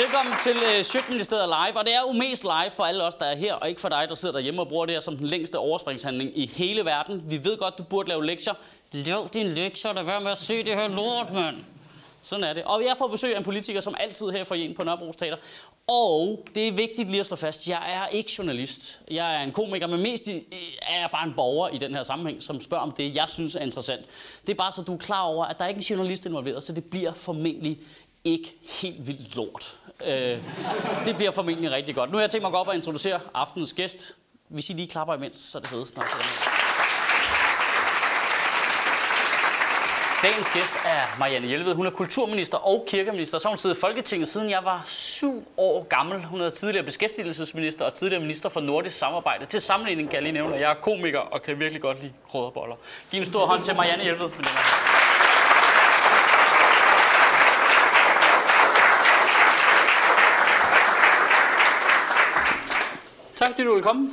Velkommen til øh, Sjøtministeriet Live, og det er jo mest live for alle os, der er her, og ikke for dig, der sidder derhjemme og bruger det her som den længste overspringshandling i hele verden. Vi ved godt, du burde lave lektier. Lav din lektier, lad være med at se det her lort, mand. Sådan er det. Og jeg får besøg af en politiker, som altid her for en på Nørrebro Teater. Og det er vigtigt lige at slå fast, jeg er ikke journalist. Jeg er en komiker, men mest i- øh, er jeg bare en borger i den her sammenhæng, som spørger om det, jeg synes er interessant. Det er bare så, du er klar over, at der er ikke en journalist involveret, så det bliver formentlig ikke helt vildt lort. Øh, det bliver formentlig rigtig godt. Nu har jeg tænkt mig at gå op og introducere aftenens gæst. Hvis I lige klapper imens, så er det fedest. Nok. Dagens gæst er Marianne Hjelved. Hun er kulturminister og kirkeminister. Så har hun siddet i Folketinget siden jeg var syv år gammel. Hun er tidligere beskæftigelsesminister og tidligere minister for nordisk samarbejde. Til sammenligning kan jeg lige nævne, at jeg er komiker og kan virkelig godt lide krydderboller. Giv en stor hånd til Marianne Jelved. Tak fordi du vil komme.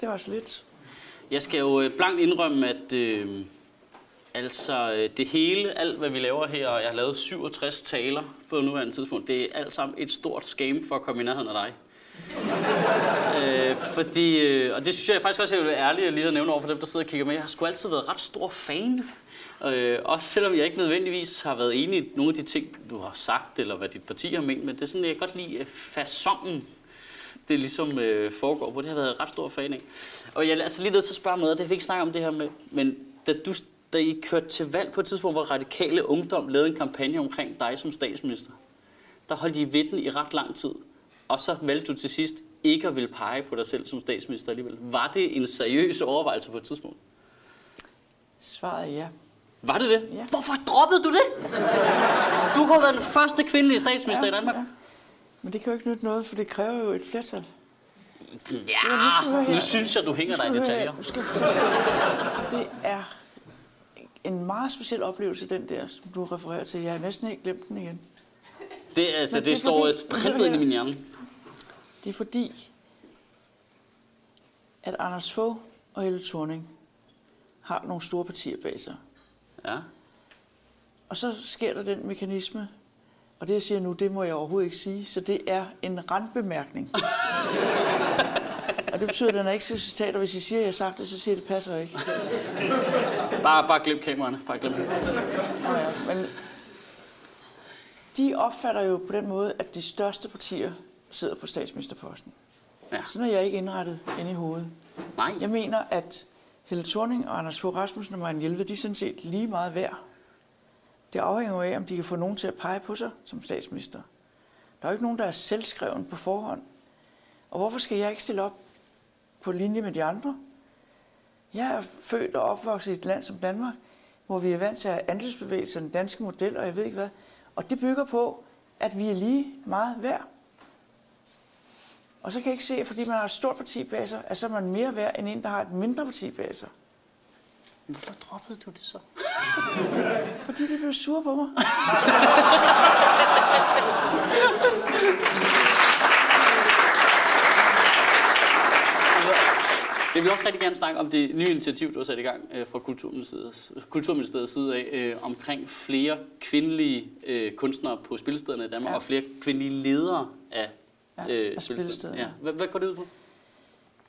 Det var så lidt. Jeg skal jo øh, blankt indrømme, at øh, altså øh, det hele, alt hvad vi laver her, og jeg har lavet 67 taler på nuværende tidspunkt, det er alt sammen et stort scam for at komme i nærheden af dig. øh, fordi, øh, og det synes jeg faktisk også, jeg vil være ærlig og lige at nævne over for dem, der sidder og kigger med. Jeg har sgu altid været ret stor fan. Øh, også selvom jeg ikke nødvendigvis har været enig i nogle af de ting, du har sagt, eller hvad dit parti har ment, men det er sådan, jeg kan godt lide øh, fasongen det ligesom øh, foregår på. Det har været ret stor fan af. Og jeg er altså lige nødt til at spørge om noget, det har vi ikke snakket om det her med, men da, du, da I kørte til valg på et tidspunkt, hvor Radikale Ungdom lavede en kampagne omkring dig som statsminister, der holdt I ved den i ret lang tid. Og så valgte du til sidst ikke at ville pege på dig selv som statsminister alligevel. Var det en seriøs overvejelse på et tidspunkt? Svaret er ja. Var det det? Ja. Hvorfor droppede du det? Du har været den første kvindelige statsminister Ja, i Danmark. ja. Men det kan jo ikke nytte noget, for det kræver jo et flertal. Ja, nu synes jeg, du hænger dig i detaljer. Det er en meget speciel oplevelse, den der, som du refererer til. Jeg har næsten ikke glemt den igen. Det, altså, det, det står fordi- printet ind i min hjerne. Det er fordi, at Anders Fogh og Helle Thorning har nogle store partier bag sig. Ja. Og så sker der den mekanisme, og det jeg siger nu, det må jeg overhovedet ikke sige, så det er en randbemærkning. og det betyder, at den er ikke til citat, og hvis I siger, at jeg har sagt det, så siger det passer ikke. Bare, bare glem kameraerne. Bare glem. Nå ja, men de opfatter jo på den måde, at de største partier sidder på statsministerposten. Ja. Sådan er jeg ikke indrettet inde i hovedet. Nej. Jeg mener, at Helle Thorning og Anders Fogh Rasmussen og Marianne Jelved, de er sådan set lige meget værd. Det afhænger jo af, om de kan få nogen til at pege på sig som statsminister. Der er jo ikke nogen, der er selvskreven på forhånd. Og hvorfor skal jeg ikke stille op på linje med de andre? Jeg er født og opvokset i et land som Danmark, hvor vi er vant til at have andelsbevægelser, den danske model, og jeg ved ikke hvad. Og det bygger på, at vi er lige meget værd. Og så kan jeg ikke se, at fordi man har et stort parti bag sig, at så er man mere værd end en, der har et mindre parti bag sig. Hvorfor droppede du det så? Fordi de blev sure på mig. Jeg vil også rigtig gerne snakke om det nye initiativ, du har sat i gang øh, fra Kulturministeriets, Kulturministeriets side af, øh, omkring flere kvindelige øh, kunstnere på spilstederne i Danmark, ja. Ja. og flere kvindelige ledere af, Ja, øh, af spilstederne. spillestederne. Ja. Hvad, hvad går det ud på?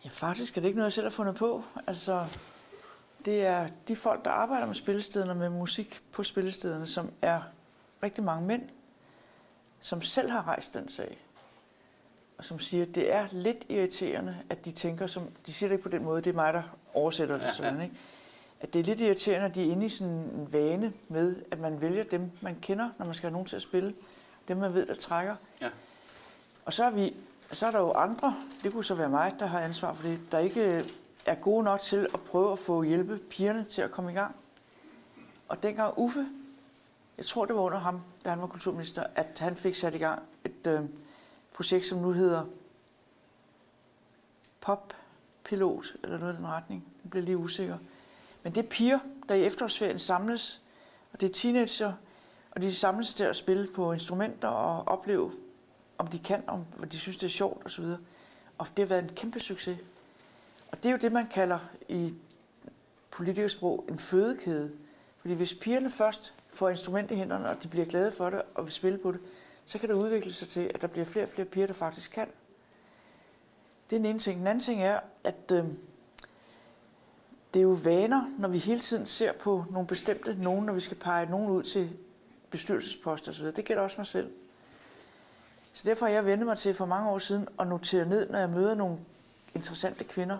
Ja, faktisk er det ikke noget, jeg selv har fundet på. Altså, det er de folk, der arbejder med spillestederne, med musik på spillestederne, som er rigtig mange mænd, som selv har rejst den sag. Og som siger, at det er lidt irriterende, at de tænker, som de siger det ikke på den måde, det er mig, der oversætter det sådan, ikke? At det er lidt irriterende, at de er inde i sådan en vane med, at man vælger dem, man kender, når man skal have nogen til at spille. Dem, man ved, der trækker. Ja. Og så er, vi, så er der jo andre, det kunne så være mig, der har ansvar for det, der ikke er gode nok til at prøve at få hjælpe pigerne til at komme i gang. Og dengang Uffe, jeg tror det var under ham, da han var kulturminister, at han fik sat i gang et øh, projekt, som nu hedder Pop Pilot, eller noget i den retning. Den bliver lige usikker. Men det er piger, der i efterårsferien samles, og det er teenager, og de samles til at spille på instrumenter og opleve, om de kan, om hvad de synes, det er sjovt osv. Og det har været en kæmpe succes. Og det er jo det, man kalder i politikersprog en fødekæde. Fordi hvis pigerne først får instrument i hænderne, og de bliver glade for det og vil spille på det, så kan det udvikle sig til, at der bliver flere og flere piger, der faktisk kan. Det er den ene ting. Den anden ting er, at øh, det er jo vaner, når vi hele tiden ser på nogle bestemte nogen, når vi skal pege nogen ud til bestyrelsesposter osv. Det gælder også mig selv. Så derfor har jeg vendt mig til for mange år siden at notere ned, når jeg møder nogle interessante kvinder.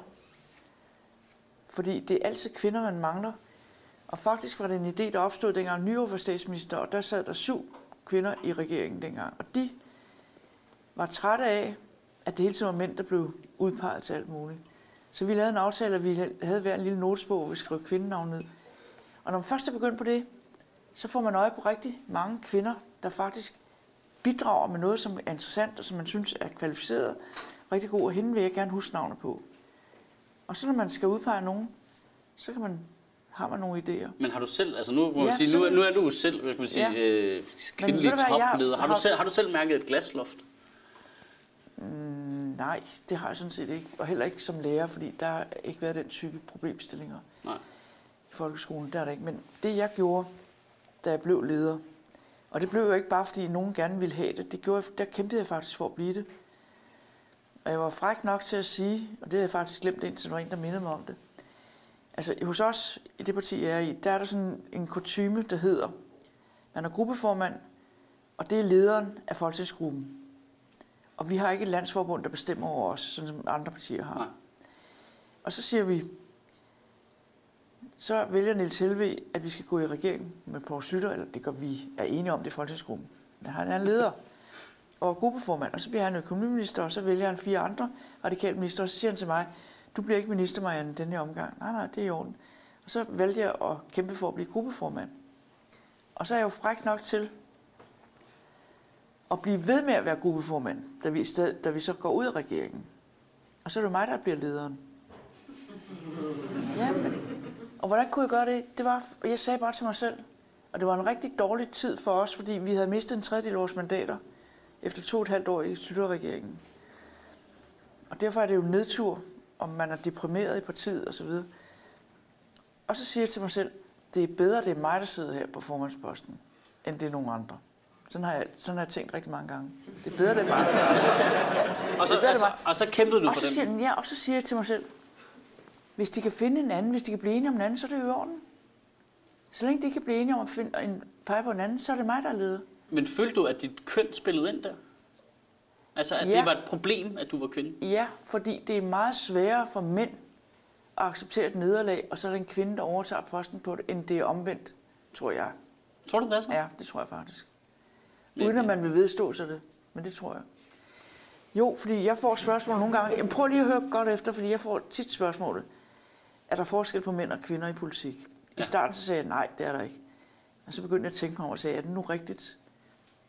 Fordi det er altid kvinder, man mangler. Og faktisk var det en idé, der opstod dengang Nyrup var statsminister, og der sad der syv kvinder i regeringen dengang. Og de var trætte af, at det hele tiden var mænd, der blev udpeget til alt muligt. Så vi lavede en aftale, at vi havde hver en lille notesbog, hvor vi skrev kvindenavn ned. Og når man først er begyndt på det, så får man øje på rigtig mange kvinder, der faktisk bidrager med noget, som er interessant, og som man synes er kvalificeret, rigtig god, og hende vil jeg gerne huske navnet på. Og så når man skal udpege nogen, så kan man, har man nogle idéer. Men har du selv, altså nu må Ja, sige, nu, er- nu er du selv, kan man sige, Ja. øh, kvindelig topleder. Har, har- du selv, har du selv mærket et glasloft? Mm, nej, det har jeg sådan set ikke. Og heller ikke som lærer, fordi der har ikke været den type problemstillinger Nej. i folkeskolen. Der er der ikke. Men det jeg gjorde, da jeg blev leder, og det blev jo ikke bare, fordi nogen gerne ville have det. det gjorde, jeg- der kæmpede jeg faktisk for at blive det. Og jeg var fræk nok til at sige, og det havde jeg faktisk glemt indtil der var en, der mindede mig om det. Altså hos os, i det parti, jeg er i, der er der sådan en kutyme, der hedder, man er gruppeformand, og det er lederen af folketingsgruppen. Og vi har ikke et landsforbund, der bestemmer over os, sådan som andre partier har. Nej. Og så siger vi, så vælger Niels Helve, at vi skal gå i regering med Poul Slytter, eller det gør vi er enige om det i folketingsgruppen. Men han er leder og gruppeformand, og så bliver han økonomiminister, og så vælger han fire andre radikale minister, og så siger han til mig, du bliver ikke minister, Marianne, den her omgang. Nej, nej, det er i orden. Og så valgte jeg at kæmpe for at blive gruppeformand. Og så er jeg jo fræk nok til at blive ved med at være gruppeformand, da vi, sted, da vi så går ud af regeringen. Og så er det mig, der bliver lederen. Ja, men, og hvordan kunne jeg gøre det? Det var, jeg sagde bare til mig selv, og det var en rigtig dårlig tid for os, fordi vi havde mistet en tredjedel af vores mandater efter to og et halvt år i Slytterregeringen. Og derfor er det jo nedtur, om man er deprimeret i partiet osv. Og så siger jeg til mig selv, det er bedre, det er mig, der sidder her på formandsposten, end det er nogen andre. Sådan har jeg, sådan har jeg tænkt rigtig mange gange. Det er bedre, det er mig. Og så, det altså, og så kæmpede du Og for så, siger, den, ja, og så siger jeg til mig selv, hvis de kan finde en anden, hvis de kan blive enige om en anden, så er det i orden. Så længe de kan blive enige om at finde, en, pege på en anden, så er det mig, der er leder. Men følte du, at dit køn spillede ind der? Altså, at Ja. det var et problem, at du var kvinde? Ja, fordi det er meget sværere for mænd at acceptere et nederlag, og så er der en kvinde, der overtager posten på det, end det er omvendt, tror jeg. Tror du det er sådan? Ja, det tror jeg faktisk. Uden at man vil vedstå sig det. Men det tror jeg. Jo, fordi jeg får spørgsmål nogle gange. Jamen, prøv lige at høre godt efter, fordi jeg får tit spørgsmålet. Er der forskel på mænd og kvinder i politik? I Ja. starten så sagde jeg, nej, det er der ikke. Og så begyndte jeg at tænke mig over og sagde, er det nu rigtigt?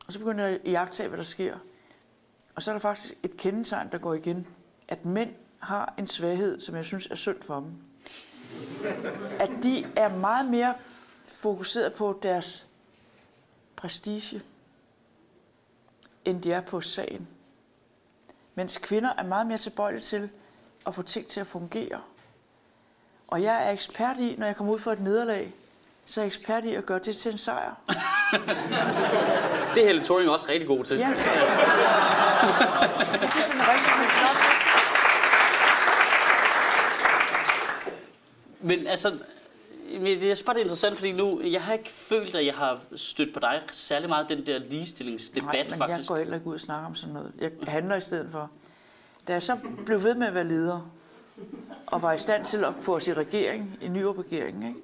Og så begynder jeg at jagtage, hvad der sker. Og så er der faktisk et kendetegn, der går igen. At mænd har en svaghed, som jeg synes er synd for dem. At de er meget mere fokuseret på deres prestige, end de er på sagen. Mens kvinder er meget mere tilbøjelige til at få ting til at fungere. Og jeg er ekspert i, når jeg kommer ud for et nederlag, så er jeg ekspert i at gøre det til en sejr. Det er Helle Thorning også rigtig god til. Ja. det er sådan rigtig flot. Men altså, er bare det er interessant, fordi nu, jeg har ikke følt, at jeg har stødt på dig særlig meget den der ligestillingsdebat, Nej, men faktisk. jeg går heller ikke ud og snakker om sådan noget. Jeg handler i stedet for. Da jeg så blev ved med at være leder, og var i stand til at få os i regering, i ny regering, ikke?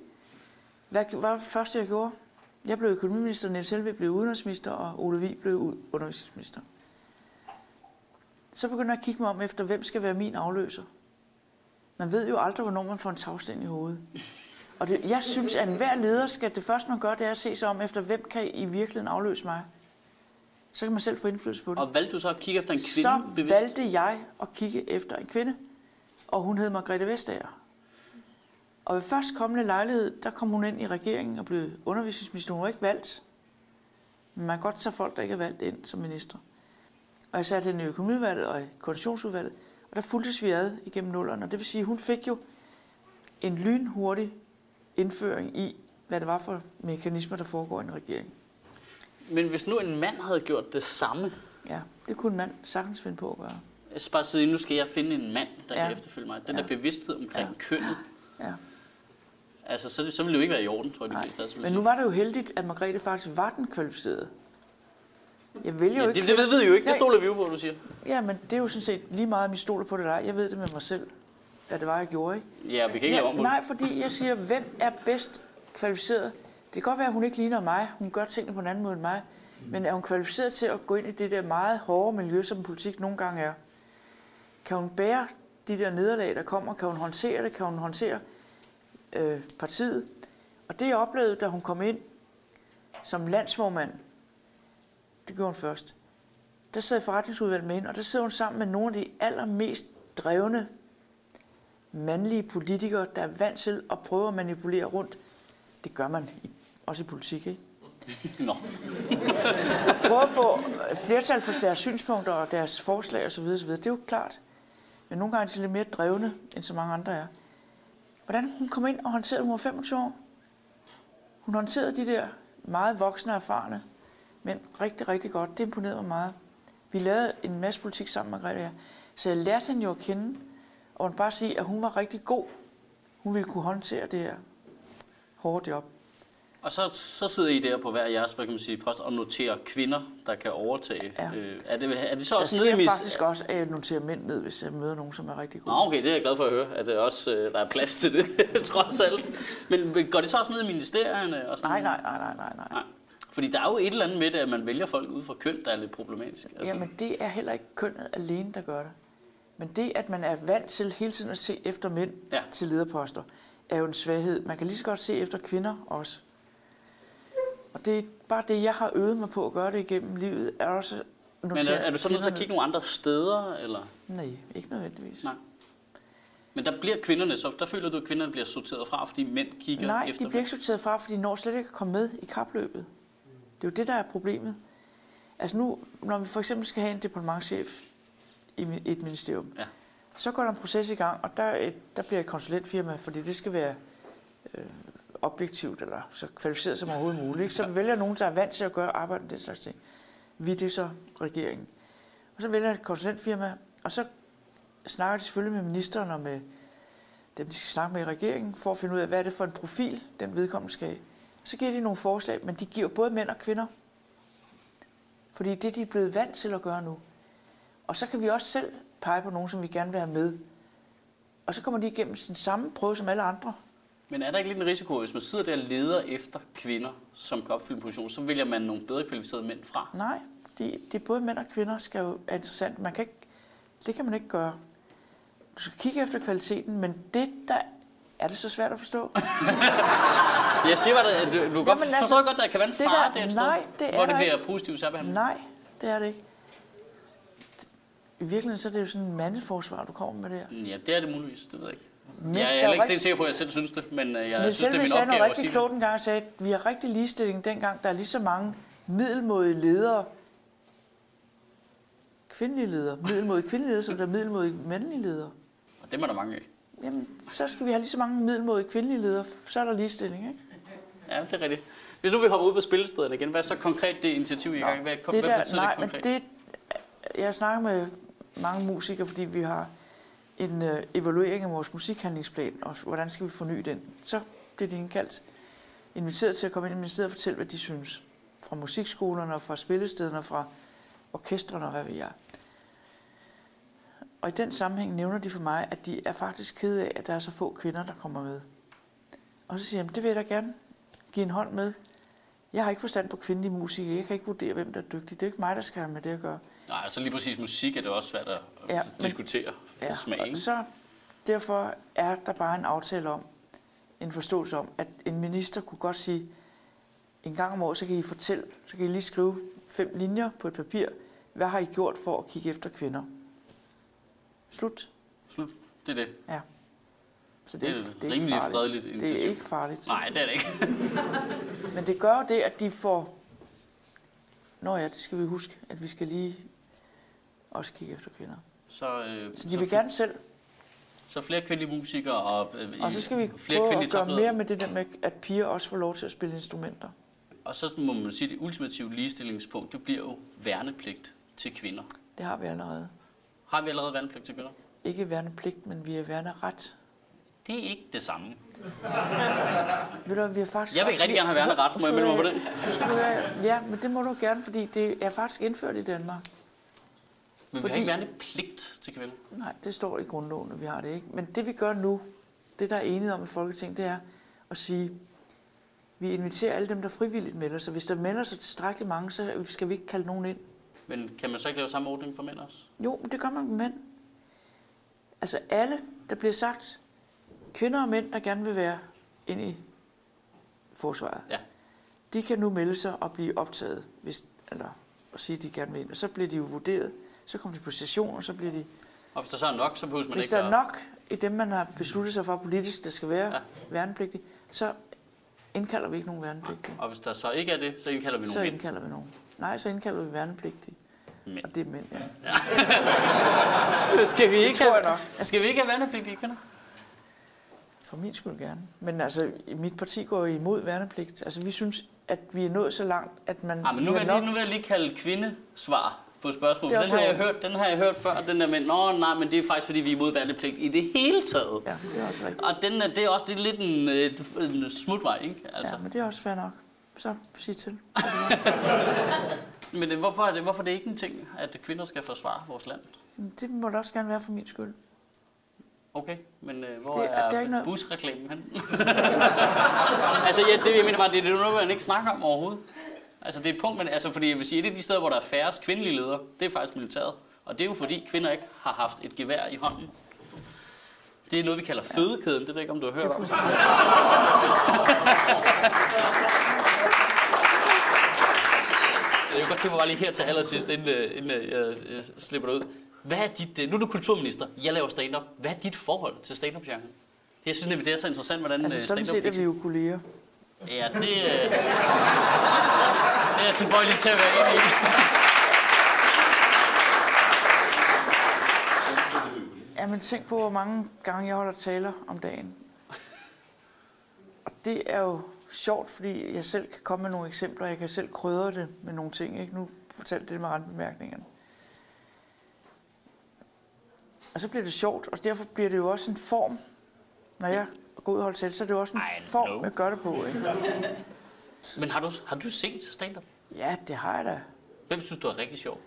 Hvad var det første, jeg gjorde? Jeg blev økonomiminister, Niels Helvig blev udenrigsminister, og Ole Vig blev undervisningsminister. Så begyndte jeg at kigge mig om efter, hvem skal være min afløser. Man ved jo aldrig, hvornår man får en tagsten i hovedet. Og det, jeg synes, at enhver leder skal, det første man gør, det er at se sig om efter, hvem kan i virkeligheden afløse mig. Så kan man selv få indflydelse på det. Og valgte du så at kigge efter en kvinde Så bevidst? valgte jeg at kigge efter en kvinde, og hun hed Margrethe Vestager. Og ved først kommende lejlighed, der kom hun ind i regeringen og blev undervisningsminister. Hun var ikke valgt. Men man kan godt tage folk, der ikke er valgt ind som minister. Og jeg satte hende i økonomiudvalget og i koordinationsudvalget, og der fulgtes vi ad igennem nullerne. Og det vil sige, at hun fik jo en lynhurtig indføring i, hvad det var for mekanismer, der foregår i en regering. Men hvis nu en mand havde gjort det samme, Ja, det kunne en mand sagtens finde på at gøre. jeg skal bare sige, nu skal jeg finde en mand, der ja. Kan efterfølge mig. Den Ja. der bevidsthed omkring Ja. kønnet, Ja. Altså så, så ville det jo ikke være i orden, tror jeg, de fleste Men nu var det jo heldigt, at Margrethe faktisk var den kvalificerede. Jeg vælger jo Ja, ikke... det, det ved vi jo ikke, det stoler vi jo på, du siger. Ja, men det er jo sådan set lige meget, om I stoler på det eller ej. Jeg ved det med mig selv, at det var, jeg gjorde, ikke? Ja, vi kan ikke lave om på. Nej, fordi jeg siger, hvem er bedst kvalificeret? Det kan godt være, at hun ikke ligner mig. Hun gør tingene på en anden måde end mig. Men er hun kvalificeret til at gå ind i det der meget hårde miljø, som politik nogle gange er? Kan hun bære de der nederlag, der kommer? Kan hun håndtere det? Kan hun håndtere øh, partiet? Og det jeg oplevede, da hun kom ind som landsformand, det gjorde hun først, der sad forretningsudvalget med hende, og der sidder hun sammen med nogle af de allermest drevne mandlige politikere, der er vant til at prøve at manipulere rundt. Det gør man i, også i politik, ikke? Nå, Prøve at få flertal for deres synspunkter og deres forslag osv. osv. Det er jo klart. Men nogle gange er de lidt mere drevne, end så mange andre er. Hvordan hun kom ind og håndterede, hun var 25 år. Hun håndterede de der meget voksne og erfarne, men rigtig, rigtig godt. Det imponerede mig meget. Vi lavede en masse politik sammen, Margrethe og jeg. Så jeg lærte hende jo at kende, og hun bare sige, at hun var rigtig god. Hun ville kunne håndtere det her hårde job og så, så sidder I der på hver jeres, hvad kan man sige, post og noterer kvinder, der kan overtage. Ja. Øh, er, det, er det så Der også nede i mis... faktisk også, at jeg noterer mænd ned, hvis jeg møder nogen, som er rigtig gode. Nå, okay, det er jeg glad for at høre, at det også, øh, der er plads til det, trods alt. Men går det så også ned i ministerierne? Og sådan Nej, nej, nej, nej, nej, nej. nej. Fordi der er jo et eller andet med det, at man vælger folk ud fra køn, der er lidt problematisk. Altså, Jamen, det er heller ikke kønnet alene, der gør det. Men det, at man er vant til hele tiden at se efter mænd ja. til lederposter, er jo en svaghed. Man kan lige så godt se efter kvinder også. Og det er bare det, jeg har øvet mig på at gøre det igennem livet, er også Men er, er du så nødt til at kigge nogle andre steder? Eller? Nej, ikke nødvendigvis. Nej. Men der bliver kvinderne, så der føler du, at kvinderne bliver sorteret fra, fordi mænd kigger Nej, efter de bliver ikke sorteret fra, for de når slet ikke at komme med i kapløbet. Det er jo det, der er problemet. Altså nu, når vi for eksempel skal have en departementchef i et ministerium, Ja. så går der en proces i gang, og der, er et, der bliver et konsulentfirma, fordi det skal være øh, objektivt, eller så kvalificeret som overhovedet muligt. Ikke? Så vi vælger nogen, der er vant til at gøre arbejde med den slags ting. Vi det er så regeringen. Og så vælger et konsulentfirma, og så snakker de selvfølgelig med ministeren og med dem, de skal snakke med i regeringen, for at finde ud af, hvad er det for en profil, den vedkommende skal have. Så giver de nogle forslag, men de giver både mænd og kvinder. Fordi det de er blevet vant til at gøre nu. Og så kan vi også selv pege på nogen, som vi gerne vil have med. Og så kommer de igennem den samme prøve som alle andre. Men er der ikke lidt en risiko, hvis man sidder der og leder efter kvinder, som kan opfylde en position, så vælger man nogle bedre kvalificerede mænd fra? Nej, det, det er både mænd og kvinder, skal jo er interessant. Man kan ikke, det kan man ikke gøre. Du skal kigge efter kvaliteten, men det der er det så svært at forstå. Jeg siger bare, at du, du kan godt, altså, forstår godt, at der kan være en det fare der- der, et nej, sted, det er hvor det bliver positivt særbehandlet. Nej, det er det ikke. I virkeligheden så er det jo sådan en mandeforsvar, du kommer med der. Ja, det er det muligvis, det ved jeg ikke. Men jeg er ikke rigtig- stensikker på, at jeg selv synes det, men øh, jeg Men synes, det er selv min sagde noget opgave at rigtig klogt en gang og sagde, at vi har rigtig ligestilling dengang, der er lige så mange middelmådige ledere, kvindelige ledere, middelmådige kvindelige ledere, som der er middelmådige mandlige ledere. det. Og dem er der mange af. Jamen, så skal vi have lige så mange middelmådige kvindelige ledere, så er der ligestilling, ikke? Ja, det er rigtigt. Hvis nu vi hopper ud på spillestederne igen, hvad er så konkret det initiativ, I er i gang? Hvad, det hvad der, betyder nej, det konkret? det, jeg har snakket med mange musikere, fordi vi har en øh, evaluering af vores musikhandlingsplan, og hvordan skal vi forny den. Så bliver de indkaldt, inviteret til at komme ind i ministeriet og fortælle, hvad de synes. Fra musikskolerne, og fra spillestederne, og fra orkestrene og hvad ved jeg. Og i den sammenhæng nævner de for mig, at de er faktisk kede af, at der er så få kvinder, der kommer med. Og så siger jeg, det vil jeg da gerne give en hånd med. Jeg har ikke forstand på kvindelige musikere. Jeg kan ikke vurdere, hvem der er dygtig. Det er ikke mig, der skal have med det at gøre. Nej, så lige præcis musik er det også svært at Ja, ja, diskutere ja, smag, ikke? så derfor er der bare en aftale om, en forståelse om, at en minister kunne godt sige, en gang om året, så kan I fortælle, så kan I lige skrive fem linjer på et papir. Hvad har I gjort for at kigge efter kvinder? Slut. Slut. Det er det. Så Det er ikke- et ikke rimelig farligt. fredeligt Det initiativ. er ikke farligt. Nej, det er det ikke. Men det gør det, at de får... Nå ja, det skal vi huske, at vi skal lige også kigge efter kvinder. Så, øh, Så de vil gerne selv, så flere kvindelige musikere og, øh, og så skal vi flere prøve at gøre mere med det der med, at piger også får lov til at spille instrumenter. Og så må man sige, at det ultimative ligestillingspunkt, det bliver jo værnepligt til kvinder. Det har vi allerede. Har vi allerede værnepligt til kvinder? Ikke værnepligt, men vi er værneret. Det er ikke det samme. Ved du, vi har faktisk Jeg vil også rigtig gerne have værneret. Må jeg melde mig på høre- Ja, men det må du gerne, fordi det er faktisk indført i Danmark. Men vi Fordi- har ikke værnepligt til kvinder. Nej, det står i grundloven, at vi har det ikke. Men det vi gør nu, det der er enighed om i Folketinget, det er at sige, vi inviterer alle dem, der frivilligt melder sig. Hvis der melder sig tilstrækkeligt mange, så skal vi ikke kalde nogen ind. Men kan man så ikke lave samme ordning for mænd også? Jo, men det gør man med mænd. Altså alle, der bliver sagt, kvinder og mænd, der gerne vil være ind i forsvaret, Ja. de kan nu melde sig og blive optaget, hvis, eller at sige, at de gerne vil ind. Og så bliver de jo vurderet, så kommer de på station, og så bliver de... Og hvis der så er nok, så behøver man Hvis ikke der er nok i dem, man har besluttet sig for politisk, der skal være Ja. ja. værnepligtige, så indkalder vi ikke nogen værnepligtige. Og hvis der så ikke er det, så indkalder vi Så nogle mænd. indkalder vi nogen. Nej, så indkalder vi værnepligtige. Mænd. Og det er mænd, ja. Skal vi jeg nok. Skal vi ikke have værnepligtige kvinder? For min skyld gerne. Men altså, i mit parti går imod værnepligt. Altså, vi synes, at vi er nået så langt, at man... Ah, men nu vi vil, jeg lige, nu vil jeg lige kalde kvindesvar på er Den har, jeg hørt, den har jeg hørt før, den der med, nå nej, men det er faktisk fordi, vi er imod værnepligt i det hele taget. Ja, det er også rigtigt. Og den, er- det er også det er lidt en, øh, en smutvej, ikke? Altså. Ja, men det er også fair nok. Så sig til. Men øh, hvorfor er, det, hvorfor er det ikke en ting, at kvinder skal forsvare vores land? Det må det også gerne være for min skyld. Okay, men øh, hvor Det er- er, noget- busreklamen hen? altså, ja, det, jeg mener bare, det, det er noget, man ikke snakker om overhovedet. Altså, det er et punkt, man, altså, fordi jeg vil sige, et af de steder, hvor der er færrest kvindelige ledere, det er faktisk militæret. Og det er jo fordi, kvinder ikke har haft et gevær i hånden. Det er noget, vi kalder fødekæden. Det ved jeg ikke, om du har hørt om. Jeg kan godt tænke mig bare lige her til allersidst, inden, øh, inden øh, jeg øh, slipper det ud. Hvad er dit, øh, nu er du kulturminister, jeg laver stand-up. Hvad er dit forhold til stand-up genren? Jeg synes nemlig, det er så interessant, hvordan Altså, øh, sådan stand-up... set er vi jo kolleger. Ja, det, øh, det er jeg tilbøjelig til at være enig i. Ja, men tænk på, hvor mange gange jeg holder taler om dagen. Og det er jo sjovt, fordi jeg selv kan komme med nogle eksempler, jeg kan selv krydre det med nogle ting. Ikke? Nu fortalte det med randbemærkningerne. Og så bliver det sjovt, og derfor bliver det jo også en form. Når jeg går ud og holder tale, så er det jo også en I form, know. jeg gør det på. Ikke? Men har du, har du set stand-up? Ja, det har jeg da. Hvem synes du er rigtig sjov?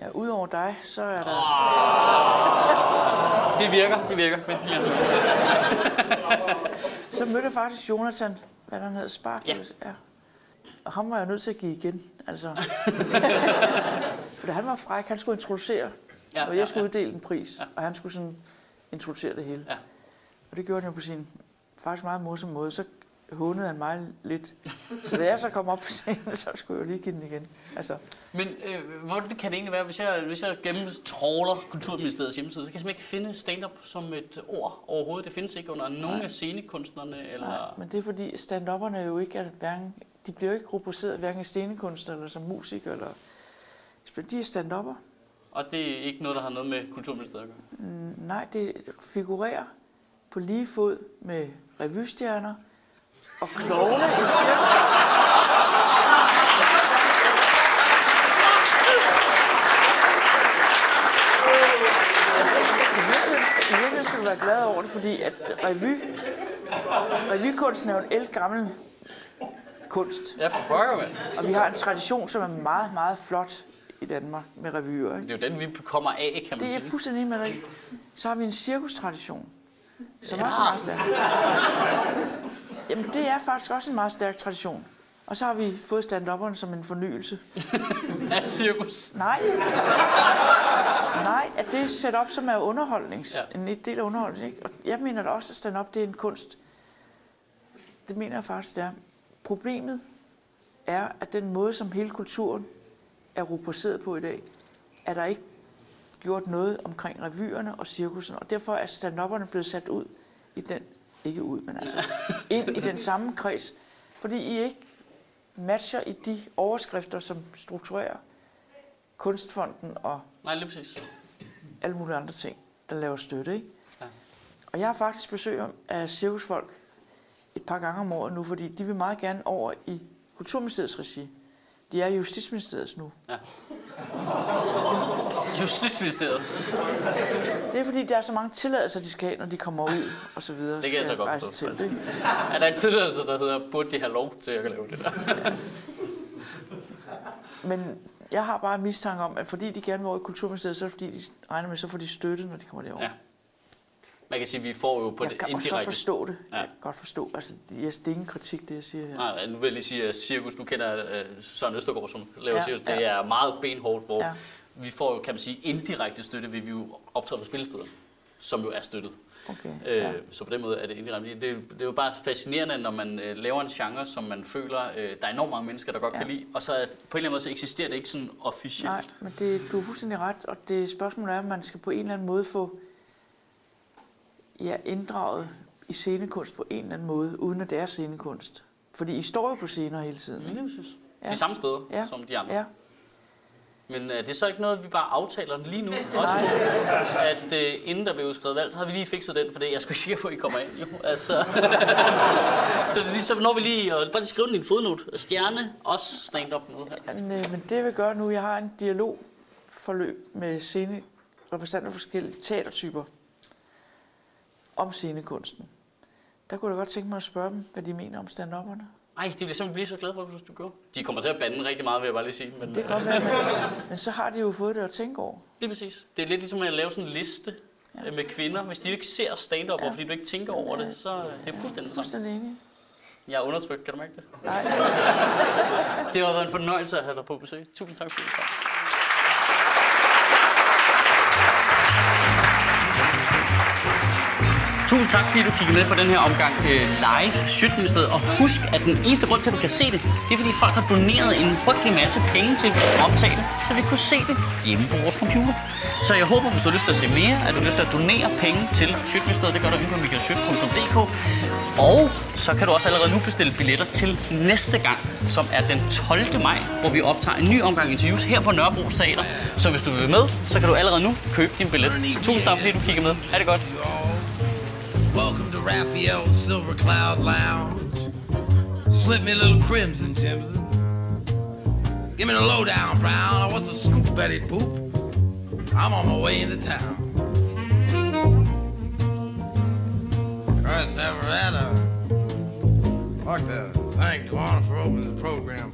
Ja, Udover dig, så er der... Det virker, det virker. Men, ja. Så mødte jeg faktisk Jonathan, hvad han hed, Spark. Ja. ja. Og ham var jeg nødt til at give igen. Altså. For han var fræk, han skulle introducere, Ja, og ja, jeg skulle ja. uddele en pris, Ja. og han skulle sådan introducere det hele. Ja. Og det gjorde han jo på sin faktisk meget morsom måde. Så hånede han mig lidt. Så da jeg så kom op på scenen, så skulle jeg jo lige give den igen. Altså, Men øh, hvordan kan det egentlig være, hvis jeg, hvis jeg gennemtråler Kulturministeriets hjemmeside, så kan jeg simpelthen ikke finde stand-up som et ord overhovedet. Det findes ikke under nogen Nej. af scenekunstnerne. Eller... nej, men det er fordi stand-upperne jo ikke er hverken, de bliver jo ikke rubriceret hverken i scenekunster eller som musikere. Eller, de er stand-upper. Og det er ikke noget, der har noget med Kulturministeriet at gøre. Mm, Nej, det figurerer på lige fod med revystjerner og klovne i cirkus. Skal- du være glad over det, fordi at revy, revykunsten er jo en ældgammel kunst. Ja, for pokker, mand. Og vi har en tradition, som er meget, meget flot i Danmark med revyer. Ikke? Det er jo den, vi kommer af, kan man Det er jeg sige. fuldstændig med dig. i. Så har vi en cirkustradition, som Ja. også er meget stærk. Jamen, det er faktisk også en meget stærk tradition. Og så har vi fået stand som en fornyelse. Ja, cirkus. Nej. Nej, at det er sat op som er underholdnings. Ja. En del af underholdning. Ikke? Og jeg mener da også, at stand-up det er en kunst. Det mener jeg faktisk, det er. Problemet er, at den måde, som hele kulturen er rubriceret på i dag, er der ikke gjort noget omkring revyerne og cirkusen, og derfor er stand blevet sat ud i den, ikke ud, men altså ind i den samme kreds, fordi I ikke matcher i de overskrifter, som strukturerer Kunstfonden og Nej, lige præcis. alle mulige andre ting, der laver støtte. Ikke? Ja. Og jeg har faktisk besøg af cirkusfolk et par gange om året nu, fordi de vil meget gerne over i Kulturministeriets regi. De er i Justitsministeriets nu. Ja. Justitsministeriet. Det er fordi, der er så mange tilladelser, de skal have, når de kommer ud, og så videre. Det kan jeg så godt forstå, Til, ikke? Er der en tilladelse, der hedder, burde de have lov til at lave det der? Men jeg har bare en mistanke om, at fordi de gerne vil over i Kulturministeriet, så er det fordi, de regner med, så får de støtte, når de kommer derover. Ja. Man kan sige, at vi får jo på jeg det kan også godt indirekte... forstå det. Ja. Jeg kan godt forstå. Altså, det er det ingen kritik, det jeg siger her. Nej, nu vil jeg lige sige, at Cirkus, du kender uh, Søren Østergaard, som laver Ja, ja, Cirkus, det ja. er meget benhårdt, hvor Ja. Ja. vi får jo, kan man sige, indirekte støtte, ved vi jo optræde på spillesteder, som jo er støttet. Okay. Øh, Ja. Så på den måde er det indirekte. Det, det er jo bare fascinerende, når man øh, laver en genre, som man føler, øh, der er enormt mange mennesker, der godt Ja. kan lide, og så på en eller anden måde så eksisterer det ikke sådan officielt. Nej, men det, du har fuldstændig ret, og det spørgsmål er, om man skal på en eller anden måde få ja, inddraget i scenekunst på en eller anden måde, uden at det er scenekunst. Fordi I står jo på scener hele tiden. Mm, det synes Ja. De samme steder Ja. som de andre. Ja, Men øh, det er så ikke noget, vi bare aftaler lige nu, også to, at øh, inden der blev udskrevet valg, så har vi lige fikset den, for det er jeg sgu ikke sikker på, at I kommer ind. Jo. Altså, så det er ligesom, når vi lige, og bare lige skrive den i en fodnote. Stjerne, også stand-up noget her. men, øh, men det vil gøre nu, jeg har en dialogforløb med scene, repræsentanter for forskellige teatertyper om scenekunsten. Der kunne jeg godt tænke mig at spørge dem, hvad de mener om stand-upperne. Ej, det vil jeg simpelthen blive så glad for, hvis du gjorde. De kommer til at bande rigtig meget, vil jeg bare lige sige. Men, Det kan godt være, men, så har de jo fået det at tænke over. Det er præcis. Det er lidt ligesom at lave sådan en liste ja. med kvinder. Hvis de ikke ser stand-up, Ja. ja. fordi du ikke tænker over det, så øh, det er fuldstændig det samme. Fuldstændig enig. Jeg er undertrykt, kan du mærke det? Nej. Det har været en fornøjelse at have dig på besøg. Tusind tak, fordi du Tusind tak, fordi du kiggede med på den her omgang øh, live Sjøtministeriet. Og husk, at den eneste grund til, at du kan se det, det er, fordi folk har doneret en frygtelig masse penge til at optage det, så vi kunne se det hjemme på vores computer. Så jeg håber, hvis du har lyst til at se mere, at du har lyst til at donere penge til Sjøtministeriet. Det gør du inde på michaelsjøt.dk. Og så kan du også allerede nu bestille billetter til næste gang, som er den 12. maj, hvor vi optager en ny omgang interviews her på Nørrebro Teater. Så hvis du vil med, så kan du allerede nu købe din billet. Tusind tak, fordi du kigger med. Ha' det godt. Raphael's Silver Cloud Lounge. Slip me a little crimson, Jimson. Give me the lowdown, Brown. What's the scoop, Betty Boop? I'm on my way into town. Chris Everetta. Uh, I'd like to thank Duana for opening the program